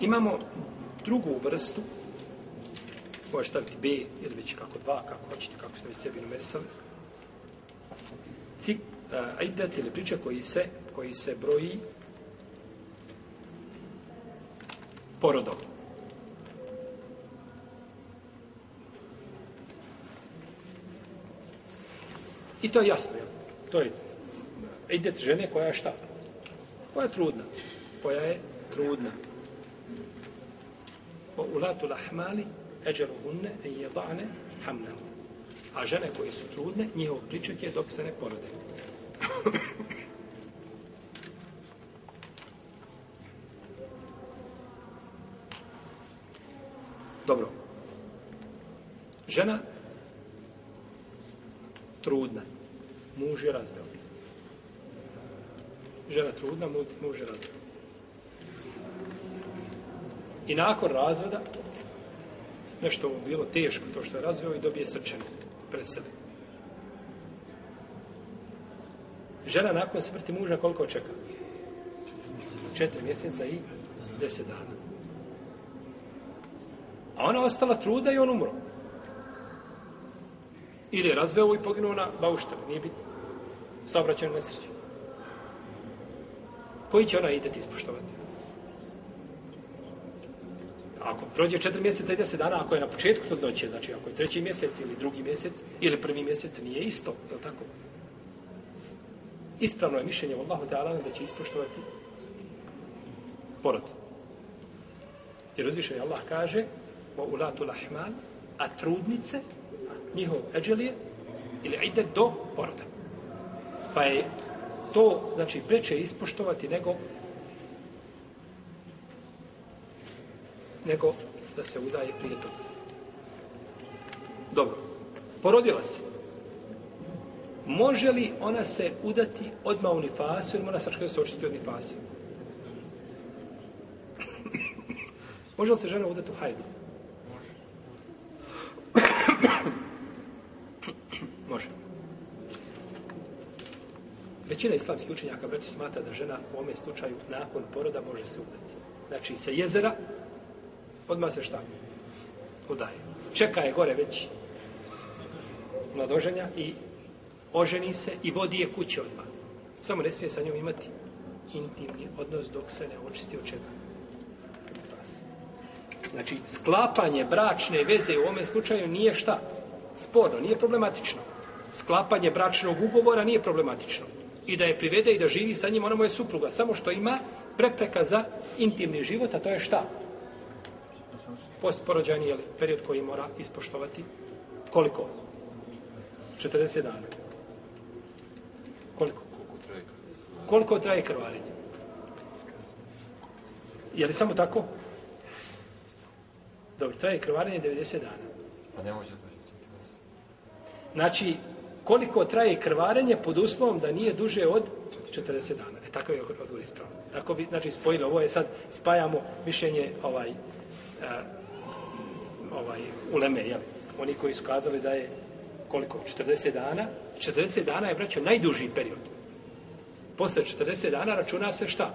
Imamo drugu vrstu, možeš staviti B ili već kako dva, kako hoćete, kako ste vi sebi numerisali. Cik, e, a ili priča koji se, koji se broji porodom. I to je jasno, jel? To je idete žene koja je šta? Koja je trudna. Koja je trudna. Ulatu lahmali hunne en jebane hamnahu. A žene koje su trudne, njihov pričak je dok se ne porode. Dobro. Žena trudna. Muž je razveo. Žena trudna, muž je razveo. I nakon razvoda, nešto bilo teško to što je razveo i dobije srčan preseli. Žena nakon smrti muža koliko čeka? Četiri mjeseca i deset dana. A ona ostala truda i on umro. Ili je razveo i poginuo na bauštelu, nije bitno. Saobraćajnu nesreću. Koji će ona ideti ispoštovati? Ako prođe četiri mjeseca i deset dana, ako je na početku trudnoće, znači ako je treći mjesec ili drugi mjesec ili prvi mjesec, nije isto, je li tako? Ispravno je mišljenje Allahu Teala da će ispoštovati porod. Jer uzvišenje Allah kaže ulatu lahman, a trudnice, njihov eđelije, ili ide do poroda. Pa je to, znači, preče ispoštovati nego nego da se udaje prije toga. Dobro. Porodila se. Može li ona se udati odmah u nifasu ili mora sačekati se očisti od nifasa? Može li se žena udati u hajdu? Može. Većina islamskih učenjaka, braći, smatra da žena u ovome slučaju nakon poroda može se udati. Znači, sa jezera Odmah se šta? Udaje. Čeka je gore već mladoženja i oženi se i vodi je kuće odmah. Samo ne smije sa njom imati intimni odnos dok se ne očisti od čega. Znači, sklapanje bračne veze u ovome slučaju nije šta? Sporno, nije problematično. Sklapanje bračnog ugovora nije problematično. I da je privede i da živi sa njim, ona mu je supruga. Samo što ima prepreka za intimni život, a to je šta? Post period koji mora ispoštovati koliko? 40 dana. Koliko? Koliko traje krvarenje? Je li samo tako? Dobro, traje krvarenje 90 dana. Pa ne može Znači, koliko traje krvarenje pod uslovom da nije duže od 40 dana. E, tako je odgovor ispravno. Tako bi, znači, spojilo ovo je sad, spajamo mišljenje ovaj, a, ovaj, uleme, jel? Oni koji su kazali da je koliko? 40 dana? 40 dana je, braćo, najduži period. Posle 40 dana računa se šta?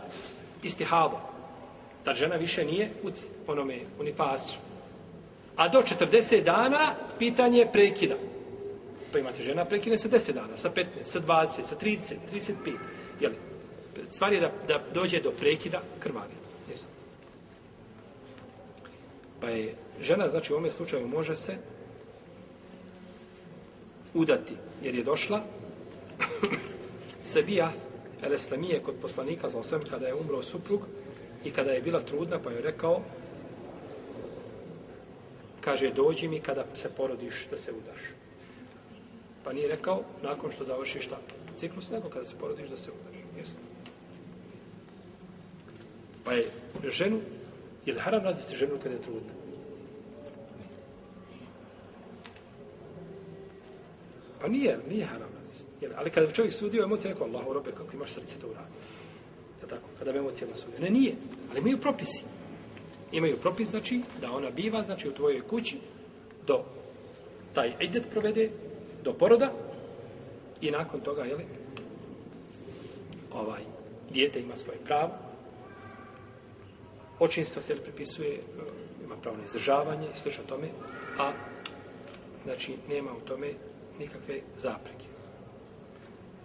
Istihaba. Ta žena više nije u onome unifasu. A do 40 dana pitanje je prekida. Pa imate žena prekine se 10 dana, sa 15, sa 20, sa 30, 35. Jel? Stvar je da, da dođe do prekida krvavi. Pa je žena, znači u ovome slučaju može se udati, jer je došla Sebija Eleslamije kod poslanika za osem kada je umro suprug i kada je bila trudna pa je rekao kaže dođi mi kada se porodiš da se udaš. Pa nije rekao nakon što završiš šta? Ciklus nego kada se porodiš da se udaš. Pa je ženu je li haram razvesti ženu kada je trudna? Pa nije, nije haram razvesti. Jel? Ali kada bi čovjek sudio emocije, rekao, Allah robe, kako imaš srce to uradi. Je tako? Kada bi na sudio. Ne, nije. Ali imaju propisi. Imaju propis, znači, da ona biva, znači, u tvojoj kući, do taj idet provede, do poroda, i nakon toga, jel? Ovaj, dijete ima svoje pravo, očinstvo se prepisuje, e, ima pravo na izdržavanje i slično tome, a znači nema u tome nikakve zapreke.